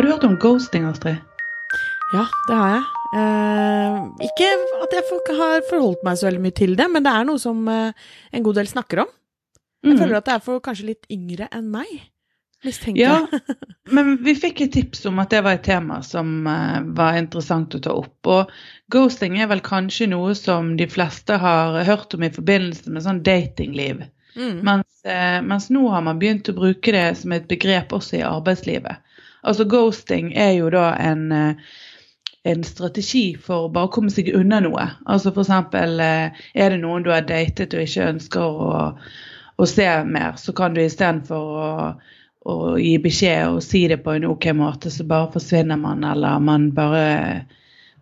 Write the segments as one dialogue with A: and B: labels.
A: Har du hørt om ghosting, Astrid?
B: Ja, det har jeg. Eh, ikke at jeg har forholdt meg så veldig mye til det, men det er noe som eh, en god del snakker om. Jeg
A: Mm.
B: føler at det er for kanskje litt yngre enn meg, mistenker
A: Ja,
B: jeg.
A: men vi fikk et tips om at det var et tema som eh, var interessant å ta opp. Og ghosting er vel kanskje noe som de fleste har hørt om i forbindelse med sånn datingliv.
B: Mm.
A: Mens, eh, mens nå har man begynt å bruke det som et begrep også i arbeidslivet. Altså ghosting er jo da en, eh, en strategi for å bare komme seg unna noe. Altså eksempel eh, er det noen du har datet og ikke ønsker å, å se mer, så kan du istedenfor å, å gi beskjed og si det på en ok måte, så bare forsvinner man, eller man bare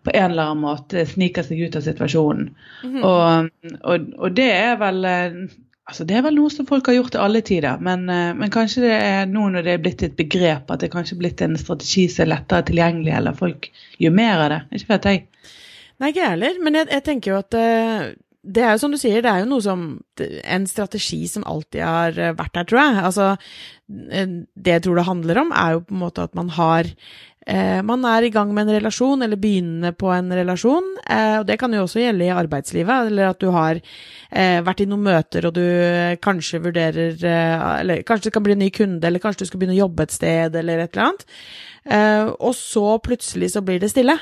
A: på en eller annen måte sniker seg ut av situasjonen.
B: Mhm.
A: Og, og, og det er vel eh, Altså det er vel noe som folk har gjort til alle tider, men, eh, men kanskje det er nå når det er blitt et begrep, at det kanskje er blitt en strategi som er lettere tilgjengelig, eller folk gjør mer av det. Ikke vet jeg.
B: Nei, ikke jeg heller, men jeg, jeg tenker jo at eh, det er jo som du sier, det er jo noe som En strategi som alltid har eh, vært der, tror jeg. Altså, det jeg tror det handler om, er jo på en måte at man har Man er i gang med en relasjon, eller begynner på en relasjon. Eh, og det kan jo også gjelde i arbeidslivet, eller at du har eh, vært i noen møter og du eh, kanskje vurderer eh, Eller kanskje det kan bli en ny kunde, eller kanskje du skal begynne å jobbe et sted, eller et eller annet. Eh, og så plutselig så blir det stille.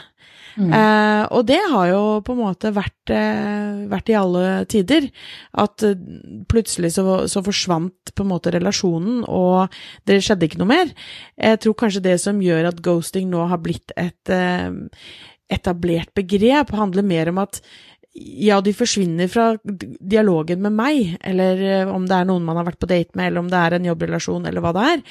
B: Eh, og det har jo på en måte vært, eh, vært i alle tider. At eh, plutselig så, så forsvant på en måte relasjonen, og det skjedde ikke noe mer. Jeg tror kanskje det som gjør at ghosting nå har blitt et eh, etablert begrep, handler mer om at ja, de forsvinner fra dialogen med meg, eller eh, om det er noen man har vært på date med, eller om det er en jobbrelasjon, eller hva det er.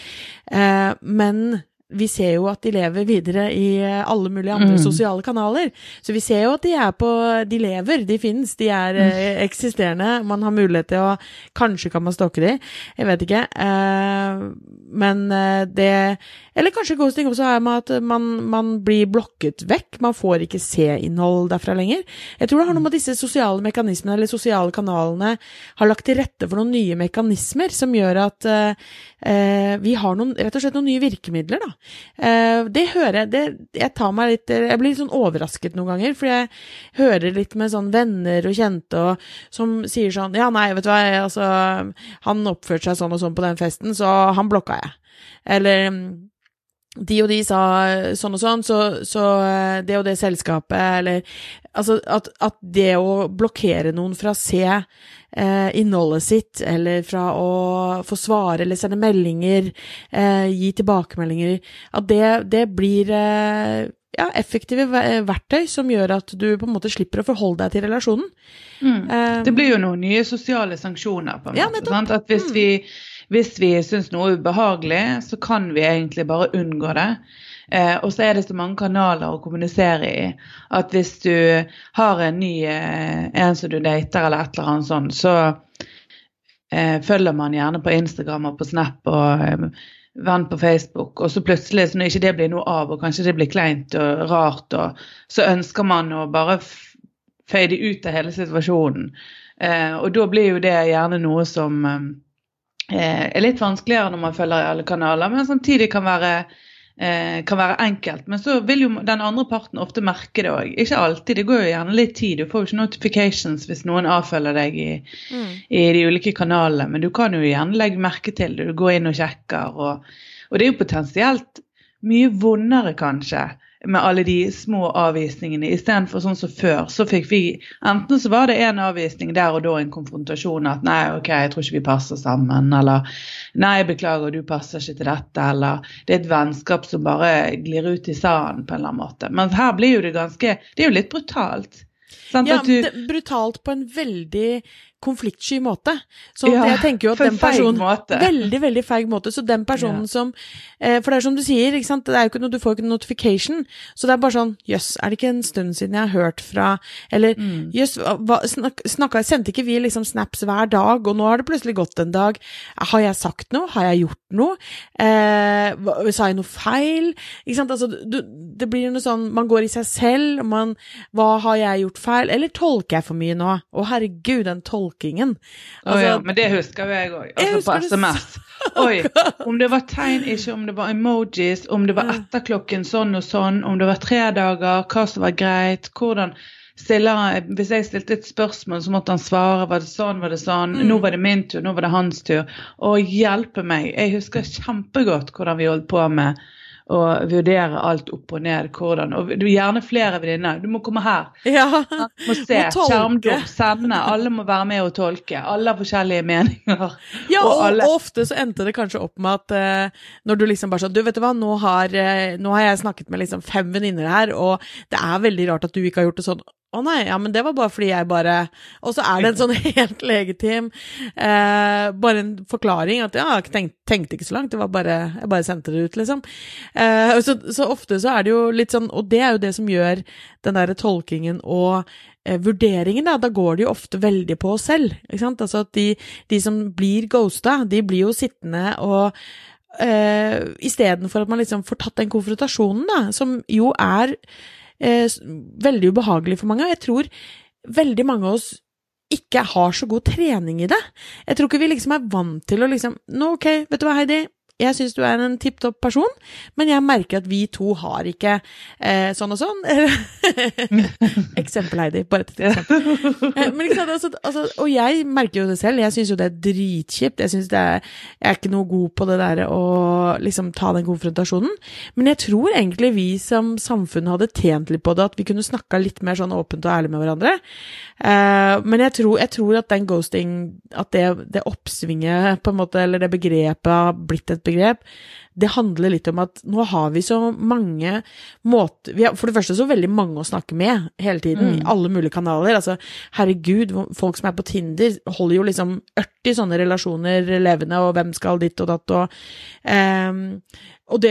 B: Eh, men vi ser jo at de lever videre i eh, alle mulige andre
A: Mm.
B: sosiale kanaler. Så vi ser jo at de er på De lever, de finnes, de er eh, eksisterende. Man har mulighet til å Kanskje kan man stalke de, jeg vet ikke. Eh, men det Eller kanskje ghosting også er med at man, man blir blokket vekk. Man får ikke se innhold derfra lenger. Jeg tror det har noe med disse sosiale mekanismene eller sosiale kanalene har lagt til rette for noen nye mekanismer som gjør at vi har noen, rett og slett noen nye virkemidler, da. Eh, det hører jeg det, Jeg tar meg litt Jeg blir litt sånn overrasket noen ganger, for jeg hører litt med sånn venner og kjente og, som sier sånn Ja, nei, vet du hva, altså Han oppførte seg sånn og sånn på den festen, så han blokka jeg. Eller de og de sa sånn og sånn, så, så eh, det og det selskapet, eller Altså at, at det å blokkere noen fra å se eh, innholdet sitt, eller fra å få svare eller sende meldinger, eh, gi tilbakemeldinger, at det, det blir eh, ja, effektive verktøy som gjør at du på en måte slipper å forholde deg til relasjonen.
A: Mm.
B: Um,
A: Det blir jo noen nye sosiale sanksjoner. på en måte, Ja? At hvis
B: Mm.
A: vi, hvis vi syns noe er ubehagelig, så kan vi egentlig bare unngå det. Eh, og så er det så mange kanaler å kommunisere i at hvis du har en ny eh, en som du dater eller et eller annet sånt, så eh, følger man gjerne på Instagram og på Snap og eh, venn på Facebook, og så plutselig, så når ikke det blir noe av, og kanskje det blir kleint og rart, og så ønsker man å bare fade ut av hele situasjonen. Eh, og da blir jo det gjerne noe som eh, er litt vanskeligere når man følger i alle kanaler, men samtidig kan være, eh, kan være enkelt. Men så vil jo den andre parten ofte merke det òg. Ikke alltid, det går jo gjerne litt tid. Du får jo ikke notifications hvis noen avfølger deg i,
B: mm.
A: i de ulike kanalene, men du kan jo gjerne legge merke til det. Du går inn og sjekker. Og, og det er jo potensielt mye vondere, kanskje, med alle de små avvisningene, istedenfor sånn som før. Så fikk vi Enten så var det en avvisning der og da, en konfrontasjon at nei, OK, jeg tror ikke vi passer sammen, eller nei, beklager, du passer ikke til dette, eller det er et vennskap som bare glir ut i sanden på en eller annen måte. Men her blir jo det ganske Det er jo litt brutalt. Sant?
B: Ja,
A: du,
B: brutalt på en veldig konfliktsky måte. Så
A: Ja,
B: jeg tenker jo at den personen
A: måte.
B: Veldig, veldig feig måte. Så den personen som eh, For det er som du sier? Det er jo ikke noe, du får jo ikke noe notification. Så det er bare sånn Jøss, er det ikke en stund siden jeg har hørt fra Eller
A: Mm.
B: jøss, hva snak, snakka Sendte ikke vi liksom snaps hver dag, og nå har det plutselig gått en dag. Har jeg sagt noe? Har jeg gjort noe? Eh, sa jeg noe feil? Ikke sant? Altså, du, det blir noe sånn Man går i seg selv, man Hva har jeg gjort feil? Eller tolker jeg for mye nå? Å, herregud, den tolkingen. Altså, oh,
A: ja, men det husker jo jeg òg. Altså på SMS. Oi, om det var tegn, ikke om det var emojis, om det var
B: etterklokken,
A: etter klokken sånn og sånn, om det var tre dager, hva som var greit, hvordan stiller Hvis jeg stilte et spørsmål, så måtte han svare. Var det sånn, var det sånn?
B: Mm.
A: Nå var det min tur, nå var det hans tur. Å hjelpe meg. Jeg husker kjempegodt hvordan vi holdt på med å vurdere alt opp og ned. hvordan, og du Gjerne flere venninner. Du må komme her.
B: ja.
A: Må se. Skjermdump. Sende. Alle må være med og tolke. Alle har forskjellige meninger.
B: Ja,
A: Og
B: og,
A: alle-
B: og ofte så endte det kanskje opp med at uh, når du liksom bare sånn Du, vet du hva, nå har, uh, nå har jeg snakket med liksom fem venninner her, og det er veldig rart at du ikke har gjort det sånn. Å nei, ja, men det var bare fordi jeg bare Og så er det en sånn helt legitim eh, Bare en forklaring at ja, jeg har tenkte ikke så langt, det var bare Jeg bare sendte det ut, liksom. Eh, så, så ofte så er det jo litt sånn Og det er jo det som gjør den derre tolkingen og eh, vurderingen, da, da går det jo ofte veldig på oss selv. Ikke sant? Altså at de, de som blir ghosta, de blir jo sittende og eh, Istedenfor at man liksom får tatt den konfrontasjonen, da, som jo er eh, veldig ubehagelig for mange. Jeg tror veldig mange av oss ikke har så god trening i det. Jeg tror ikke vi liksom er vant til å liksom Nå, ok, vet du hva, Heidi. Jeg syns du er en tipp topp person, men jeg merker at vi to har ikke eh, sånn og sånn. eksempel, Heidi. Bare et eksempel. Eh, Men ikke altså, altså, og jeg merker jo det selv, jeg syns jo det er dritkjipt. Jeg er, jeg er ikke noe god på det der å liksom ta den konfrontasjonen. Men jeg tror egentlig vi som samfunn hadde tjent litt på det, at vi kunne snakka litt mer sånn åpent og ærlig med hverandre. Eh, men jeg tror, jeg tror at den ghosting, at det, det oppsvinget, på en måte, eller det begrepet har blitt et begrep, det handler litt om at nå har vi så mange måter Vi har for det første så veldig mange å snakke med hele tiden,
A: Mm.
B: i alle mulige kanaler. Altså, herregud, folk som er på Tinder, holder jo liksom 80 sånne relasjoner levende, og hvem skal ditt og datt, og um, Og det,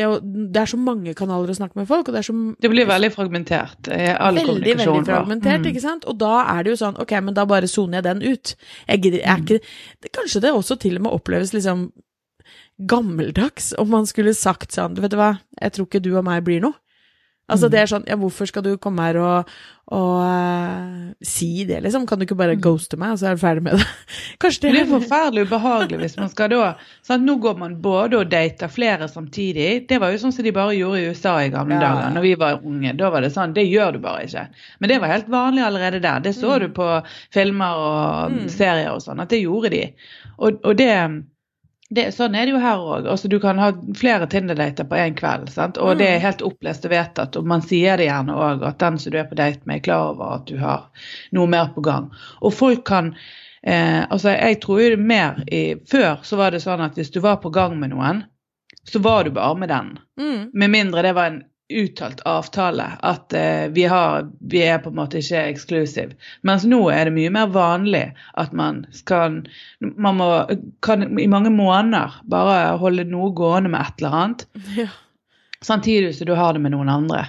B: det er så mange kanaler å snakke med folk, og det er så
A: Det blir veldig fragmentert. eh, All
B: Veldig, veldig fragmentert,
A: Mm.
B: ikke sant? Og da er det jo sånn, ok, men da bare soner jeg den ut. Jeg gidder, jeg er ikke, det, kanskje det også til og med oppleves liksom gammeldags om man skulle sagt sånn, du vet du hva, jeg tror ikke du og meg blir noe. Altså
A: Mm.
B: det er sånn, ja hvorfor skal du komme her og, og uh, si det liksom? Kan du ikke bare
A: Mm.
B: ghoste meg, og så er du ferdig med det? Kanskje det
A: Det blir forferdelig ubehagelig hvis man skal da sant? Nå går man både og dater flere samtidig. Det var jo sånn som de bare gjorde i USA i gamle
B: ja.
A: dager. Når vi var unge. Da var det sånn. Det gjør du bare ikke. Men det var helt vanlig allerede der. Det så
B: Mm.
A: du på filmer og
B: Mm.
A: serier og sånn, at det gjorde de. Og, og det, det Sånn er det jo her òg. Altså, du kan ha flere Tinder-dater på én kveld. Sant? Og
B: Mm.
A: det er helt opplest og vedtatt. Og man sier det gjerne òg, at den som du er på date med, er klar over at du har noe mer på gang. Og folk kan Eh, altså jeg tror jo det er mer i, Før så var det sånn at hvis du var på gang med noen, så var du bare med den.
B: mm,
A: Med mindre det var en uttalt avtale at eh, vi, har, vi er på en måte ikke eksklusiv. Mens nå er det mye mer vanlig at man skal Man må, kan i mange måneder bare holde noe gående med et eller annet,
B: ja.
A: samtidig som du har det med noen andre.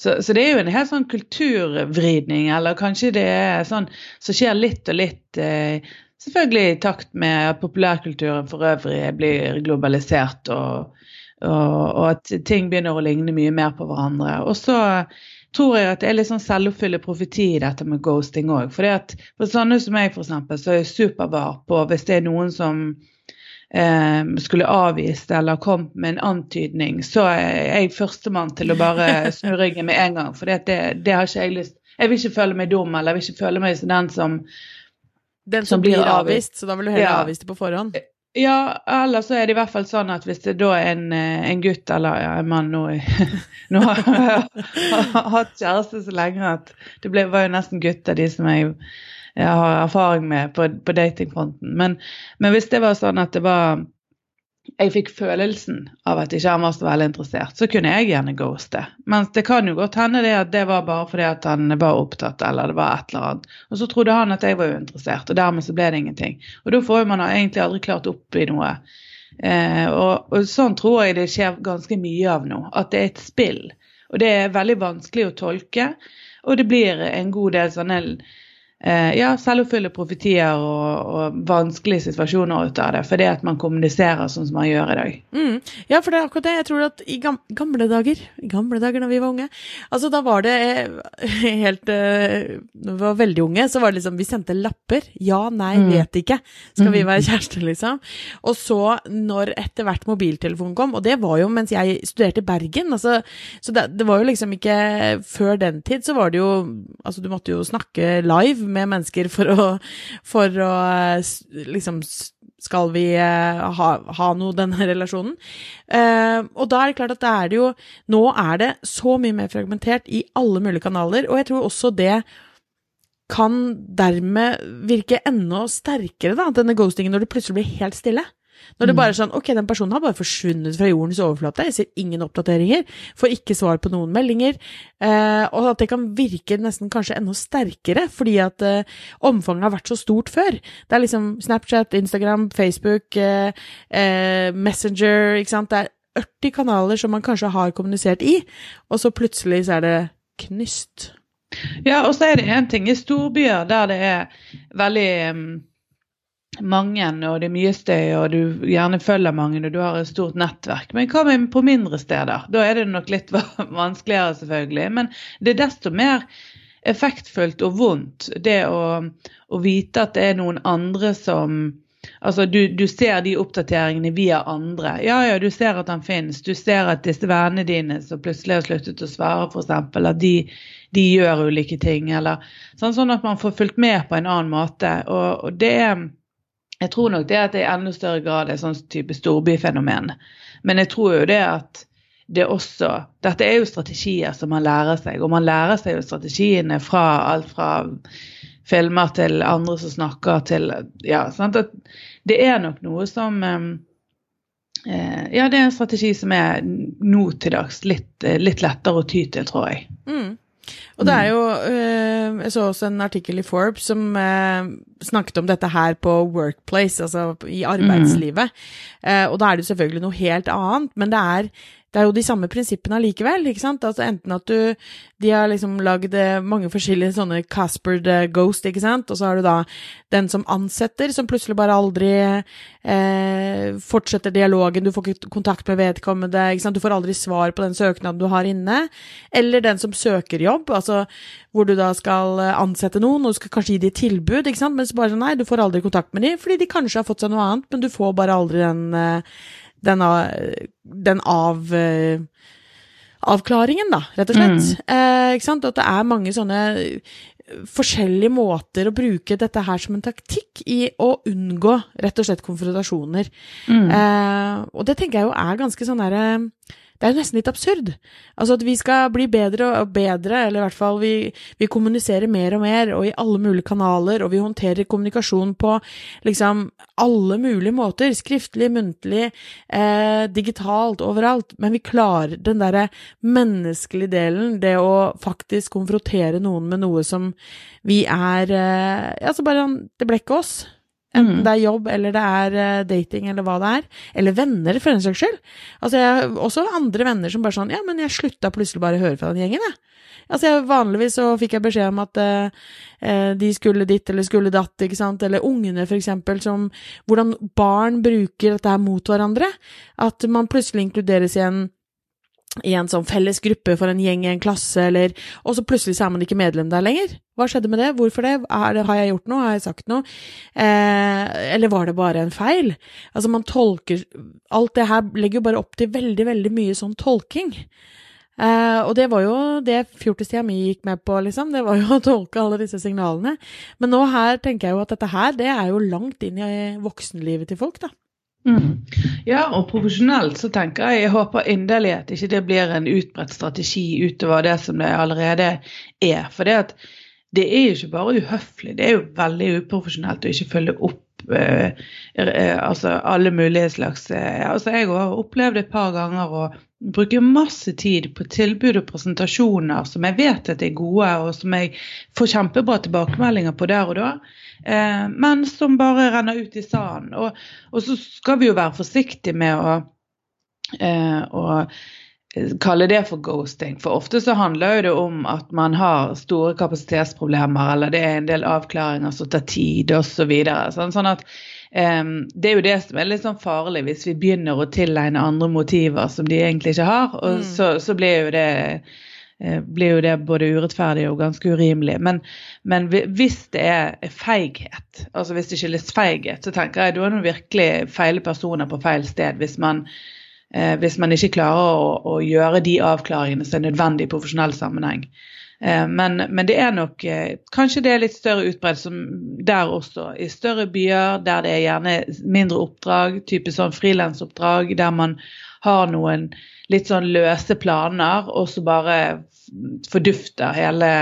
A: Så, så det er jo en helt sånn kulturvridning, eller kanskje det er sånn som skjer litt og litt. Eh, selvfølgelig i takt med at populærkulturen for øvrig blir globalisert, og, og, og at ting begynner å ligne mye mer på hverandre. Og så tror jeg at det er litt sånn selvoppfyllende profeti i dette med ghosting òg. For sånne som meg, eksempel, så er jeg supervar på hvis det er noen som eh, skulle avvist eller kommet med en antydning, så er jeg førstemann til å bare snu ryggen med en gang. For det, det har ikke jeg lyst Jeg vil ikke føle meg dum, eller jeg vil ikke føle meg som den som
B: Den
A: Som
B: som
A: blir
B: blir
A: avvist.
B: avvist, så da vil du heller
A: Ja.
B: avvise det på forhånd.
A: Ja, eller så er det i hvert fall sånn at hvis det da er en, eh, en gutt eller en mann nå, nå har jeg hatt kjæreste så lenge at det ble, var jo nesten gutter, de som jeg, jeg har erfaring med på, på datingfronten. Men, men hvis det var sånn at det var jeg fikk følelsen av at ikke han var så veldig interessert, så kunne jeg gjerne ghoste. Men det kan jo godt hende det at det var bare fordi at han var opptatt, eller det var et eller annet. Og så trodde han at jeg var uinteressert, og dermed så ble det ingenting. Og da får man egentlig aldri klart opp i noe. Eh, og, og sånn tror jeg det skjer ganske mye av nå. At det er et spill. Og det er veldig vanskelig å tolke. Og det blir en god del sånne ja, selvoppfyllende profetier og, og, vanskelige situasjoner ut av det, fordi at man kommuniserer sånn som man gjør i dag.
B: Mm. Ja, for det er akkurat det. Jeg tror at i gamle dager, i gamle dager da vi var unge, altså da var det eh, helt uh, Når vi var veldig unge, så var det liksom Vi sendte lapper. Ja, nei, mm. vet ikke. Skal vi mm. være kjærester, liksom? Og så, når etter hvert mobiltelefonen kom, og det var jo mens jeg studerte i Bergen, altså, så det, det var jo liksom ikke Før den tid så var det jo Altså, du måtte jo snakke live med mennesker for å, for å liksom skal vi uh, ha, ha, noe, denne relasjonen? Eh, og da er det klart at det er det jo Nå er det så mye mer fragmentert i alle mulige kanaler, og jeg tror også det kan dermed virke enda sterkere, da, denne ghostingen, når det plutselig blir helt stille. Når det mm. bare er sånn Ok, den personen har bare forsvunnet fra jordens overflate. Jeg ser ingen oppdateringer. Får ikke svar på noen meldinger. Eh, og at det kan virke nesten kanskje enda sterkere, fordi at eh, omfanget har vært så stort før. Det er liksom Snapchat, Instagram, Facebook, eh, eh Messenger, ikke sant. Det er 80 kanaler som man kanskje har kommunisert i, og så plutselig så er det knyst.
A: Ja, og så er det en ting i storbyer der det er veldig um mange, og det er mye støy, og du gjerne følger mange, og du har et stort nettverk. Men hva med på mindre steder? Da er det nok litt vanskeligere, selvfølgelig. Men det er desto mer effektfullt og vondt det å, å vite at det er noen andre som Altså, du, du, ser de oppdateringene via andre. Ja, ja, du ser at han finnes. Du ser at disse vennene dine som plutselig har sluttet å svare, f.eks., at de, de, gjør ulike ting. Eller, sånn, sånn, at man får fulgt med på en annen måte. Og, og det er jeg tror nok det at det i enda større grad er sånn type storbyfenomen. Men jeg tror jo det at det også Dette er jo strategier som man lærer seg, og man lærer seg jo strategiene fra alt fra filmer til andre som snakker til Ja, sant. At det er nok noe som ehm, eh, Ja, det er en strategi som er nå til dags litt, litt lettere å ty til, tror jeg.
B: Mm. Og det er jo øh, Jeg så også en artikkel i Forbes som øh, snakket om dette her på workplace, altså i arbeidslivet. Mm. Og da er det selvfølgelig noe helt annet, men det er det er jo de samme prinsippene allikevel. ikke sant? Altså Enten at du De har liksom lagd eh, mange forskjellige sånne Casper the Ghost, ikke sant, og så har du da den som ansetter, som plutselig bare aldri eh, fortsetter dialogen, du får ikke kontakt med vedkommende, ikke sant, du får aldri svar på den søknaden du har inne. Eller den som søker jobb, altså hvor du da skal eh, ansette noen, og du skal kanskje gi dem tilbud, ikke sant, men så bare sånn nei, du får aldri kontakt med dem, fordi de kanskje har fått seg noe annet, men du får bare aldri den eh, den, den av eh, avklaringen, da, rett og slett. Mm. Eh, ikke sant? At det er mange sånne forskjellige måter å bruke dette her som en taktikk i å unngå rett og slett konfrontasjoner. Mm. Eh, og det tenker jeg jo er ganske sånn derre det er jo nesten litt absurd. Altså at vi skal bli bedre og bedre, eller i hvert fall vi, vi kommuniserer mer og mer, og i alle mulige kanaler, og vi håndterer kommunikasjon på liksom alle mulige måter. Skriftlig, muntlig, eh, digitalt, overalt. Men vi klarer den derre menneskelige delen, det å faktisk konfrontere noen med noe som vi er eh, Altså bare Det ble ikke oss. Enten mm. det er jobb, eller det er uh, dating, eller hva det er. Eller venner, for den saks skyld. Altså, jeg også andre venner som bare sånn Ja, men jeg slutta plutselig bare å høre fra den gjengen, jeg. Altså, jeg, vanligvis så fikk jeg beskjed om at eh, de skulle ditt eller skulle datt, ikke sant. Eller ungene, for eksempel, som Hvordan barn bruker dette her mot hverandre. At man plutselig inkluderes i en i en sånn felles gruppe for en gjeng i en klasse, eller Og så plutselig så er man ikke medlem der lenger. Hva skjedde med det? Hvorfor det? det har jeg gjort noe? Har jeg sagt noe? Eh, eller var det bare en feil? Altså, man tolker Alt det her legger jo bare opp til veldig, veldig mye sånn tolking. Eh, og det var jo det fjortistida mi gikk med på, liksom. Det var jo å tolke alle disse signalene. Men nå her tenker jeg jo at dette her, det er jo langt inn i voksenlivet til folk, da.
A: Mm. Ja, og profesjonelt så tenker jeg jeg håper inderlig at ikke det blir en utbredt strategi utover det som det allerede er. For det, at, det er jo ikke bare uhøflig, det er jo veldig uprofesjonelt å ikke følge opp eh, eh, altså alle mulige slags eh, altså Jeg har opplevd et par ganger å bruke masse tid på tilbud og presentasjoner som jeg vet at er gode, og som jeg får kjempebra tilbakemeldinger på der og da men som bare renner ut i sanden. Og, og, så skal vi jo være forsiktige med å, å kalle det for ghosting. For ofte så handler jo det om at man har store kapasitetsproblemer, eller det er en del avklaringer som tar tid osv. Så videre. sånn, sånn at um, det er jo det som er litt sånn farlig, hvis vi begynner å tilegne andre motiver som de egentlig ikke har. og mm. så, så blir jo det eh, blir jo det både urettferdig og ganske urimelig. Men, men hvis det er feighet, altså hvis det skyldes feighet, så tenker jeg da er det virkelig feile personer på feil sted. Hvis man eh, hvis man ikke klarer å, å, gjøre de avklaringene som er nødvendig i profesjonell sammenheng. Eh, men, men, det er nok eh, Kanskje det er litt større utbredelse der også. I større byer der det er gjerne mindre oppdrag, type sånn frilansoppdrag, der man har noen litt sånn løse planer, og så bare fordufter hele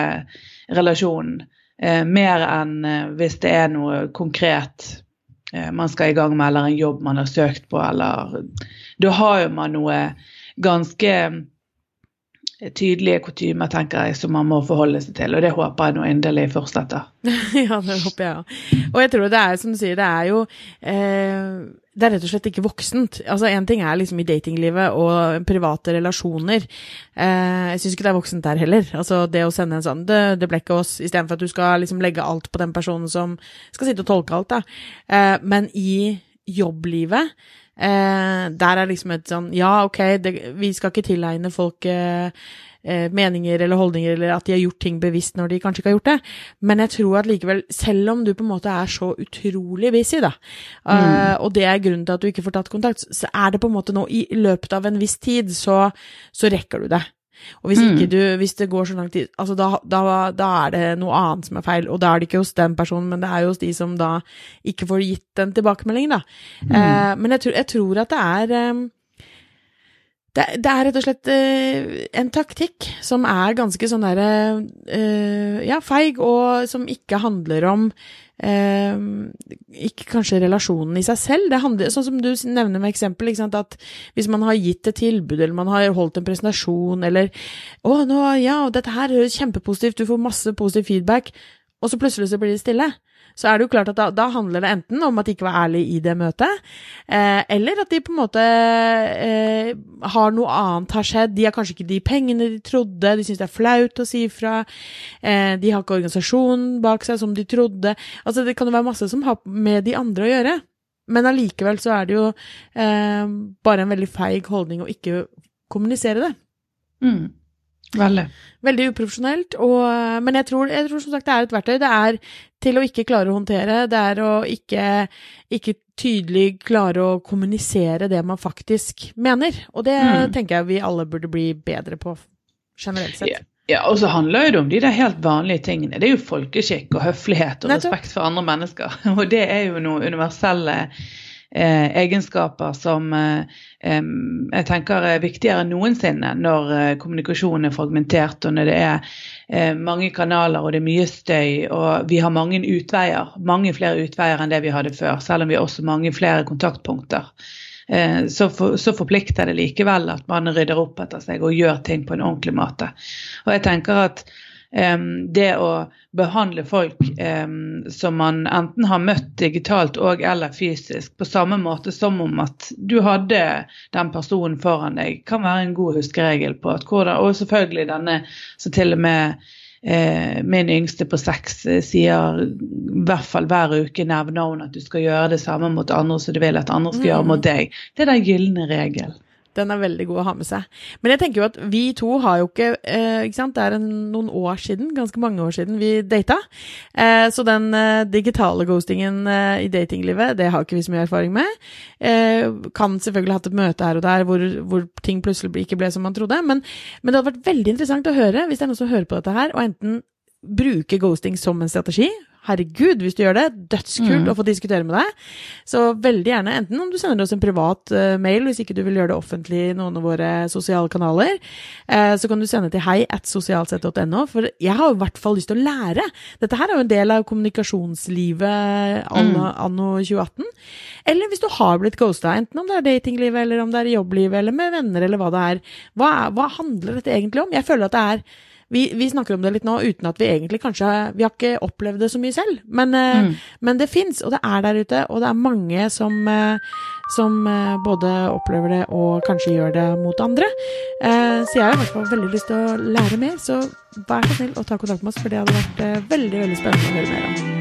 A: relasjonen. Eh, mer enn eh, hvis det er noe konkret man skal i gang med, eller en jobb man har søkt på, eller da har jo man noe ganske eh, tydelige kutymer, tenker jeg, som man må forholde seg til. Og det håper jeg nå inderlig fortsetter.
B: ja, det håper jeg òg. Og jeg tror det er som du sier, det er jo eh, Det er rett og slett ikke voksent. Altså Én ting er liksom i datinglivet og private relasjoner. Eh, jeg syns ikke det er voksent der heller. Altså Det å sende en sånn Det, det ble ikke oss, istedenfor at du skal liksom legge alt på den personen som skal sitte og tolke alt, da. Eh, men i jobblivet Eh, der er liksom et sånn Ja, ok, det, vi skal ikke tilegne folk eh, eh, meninger eller holdninger, eller at de har gjort ting bevisst når de kanskje ikke har gjort det. Men jeg tror at likevel, selv om du på en måte er så utrolig busy, da, mm. uh, og det er grunnen til at du ikke får tatt kontakt, så er det på en måte nå i løpet av en viss tid, så, så rekker du det. Og hvis, ikke mm. du, hvis det går så lang tid, altså da, da, da, er det noe annet som er feil. Og da er det ikke hos den personen, men det er jo hos de som da ikke får gitt den tilbakemeldingen, da. Mm. Eh, men jeg tror, jeg tror, at det er eh, det, det, er rett og slett uh, en taktikk som er ganske sånn derre uh, ja, feig, og som ikke handler om uh, Ikke kanskje relasjonen i seg selv. Det handler, sånn som du nevner med eksempel, at hvis man har gitt et tilbud, eller man har holdt en presentasjon, eller 'Å, nå, ja, dette her høres kjempepositivt, du får masse positiv feedback', og så plutselig så blir det stille så er det jo klart at da, da, handler det enten om at de ikke var ærlige i det møtet, eh, eller at de på en måte eh, har noe annet har skjedd. De har kanskje ikke de pengene de trodde, de syns det er flaut å si ifra. Eh, de har ikke organisasjonen bak seg som de trodde. Altså Det kan jo være masse som har med de andre å gjøre. Men allikevel så er det jo eh, bare en veldig feig holdning å ikke kommunisere det.
A: Mm. Veldig.
B: Veldig uprofesjonelt. Og, men jeg tror, jeg tror, som sagt det er et verktøy. Det er til å ikke klare å håndtere. Det er å ikke, ikke tydelig klare å kommunisere det man faktisk mener. Og det mm. tenker jeg vi alle burde bli bedre på, generelt sett.
A: Yeah. Ja, og så handler det om de der helt vanlige tingene. Det er jo folkeskikk og høflighet og respekt for andre mennesker. Og det er jo noe universelle egenskaper som eh, jeg tenker er viktigere enn noensinne når eh, kommunikasjonen er fragmentert og når det er eh, mange kanaler og det er mye støy og vi har mange utveier. Mange flere utveier enn det vi hadde før, selv om vi har også mange flere kontaktpunkter. Eh, så, for, så, forplikter det likevel at man rydder opp etter seg og gjør ting på en ordentlig måte. Og jeg tenker at det å behandle folk som man enten har møtt digitalt og eller fysisk, på samme måte som om at du hadde den personen foran deg, kan være en god huskeregel på at hvordan Og selvfølgelig denne som til og med Eh, min yngste på seks eh, sier i hvert fall hver uke nevner hun at du skal gjøre det samme mot andre som du vil at andre skal mm. gjøre mot deg. Det er den gylne regel.
B: Den er veldig god å ha med seg. Men jeg tenker jo at vi to har jo ikke eh, ikke sant? Det er en, noen år siden, ganske mange år siden, vi data. Eh, så den eh, digitale ghostingen eh, i datinglivet, det har ikke vi så mye erfaring med. Eh, kan selvfølgelig hatt et møte her og der hvor, hvor ting plutselig ikke ble som man trodde. Men, men, det hadde vært veldig interessant å høre, hvis det er noen som hører på dette her, og enten bruke ghosting som en strategi, herregud, hvis du gjør det, dødskult mm. å få diskutere med deg. Så veldig gjerne, enten om du sender oss en privat uh, mail, hvis ikke du vil gjøre det offentlig i noen av våre sosiale kanaler, uh, så kan du sende til hei at sosialsett.no, for jeg har i hvert fall lyst til å lære. Dette her er jo en del av kommunikasjonslivet anno, mm. anno 2018. Eller hvis du har blitt ghosta, enten om det er datinglivet, eller om det er jobblivet, eller med venner, eller hva det er. Hva, hva handler dette egentlig om? Jeg føler at det er vi, vi, snakker om det litt nå uten at vi egentlig kanskje Vi har ikke opplevd det så mye selv, men, eh, mm. men det fins, og det er der ute, og det er mange som, eh, som eh, både opplever det og kanskje gjør det mot andre. Så jeg har i hvert fall veldig lyst til å lære mer, så vær så snill å ta kontakt med oss, for det hadde vært veldig, veldig spennende å høre mer om.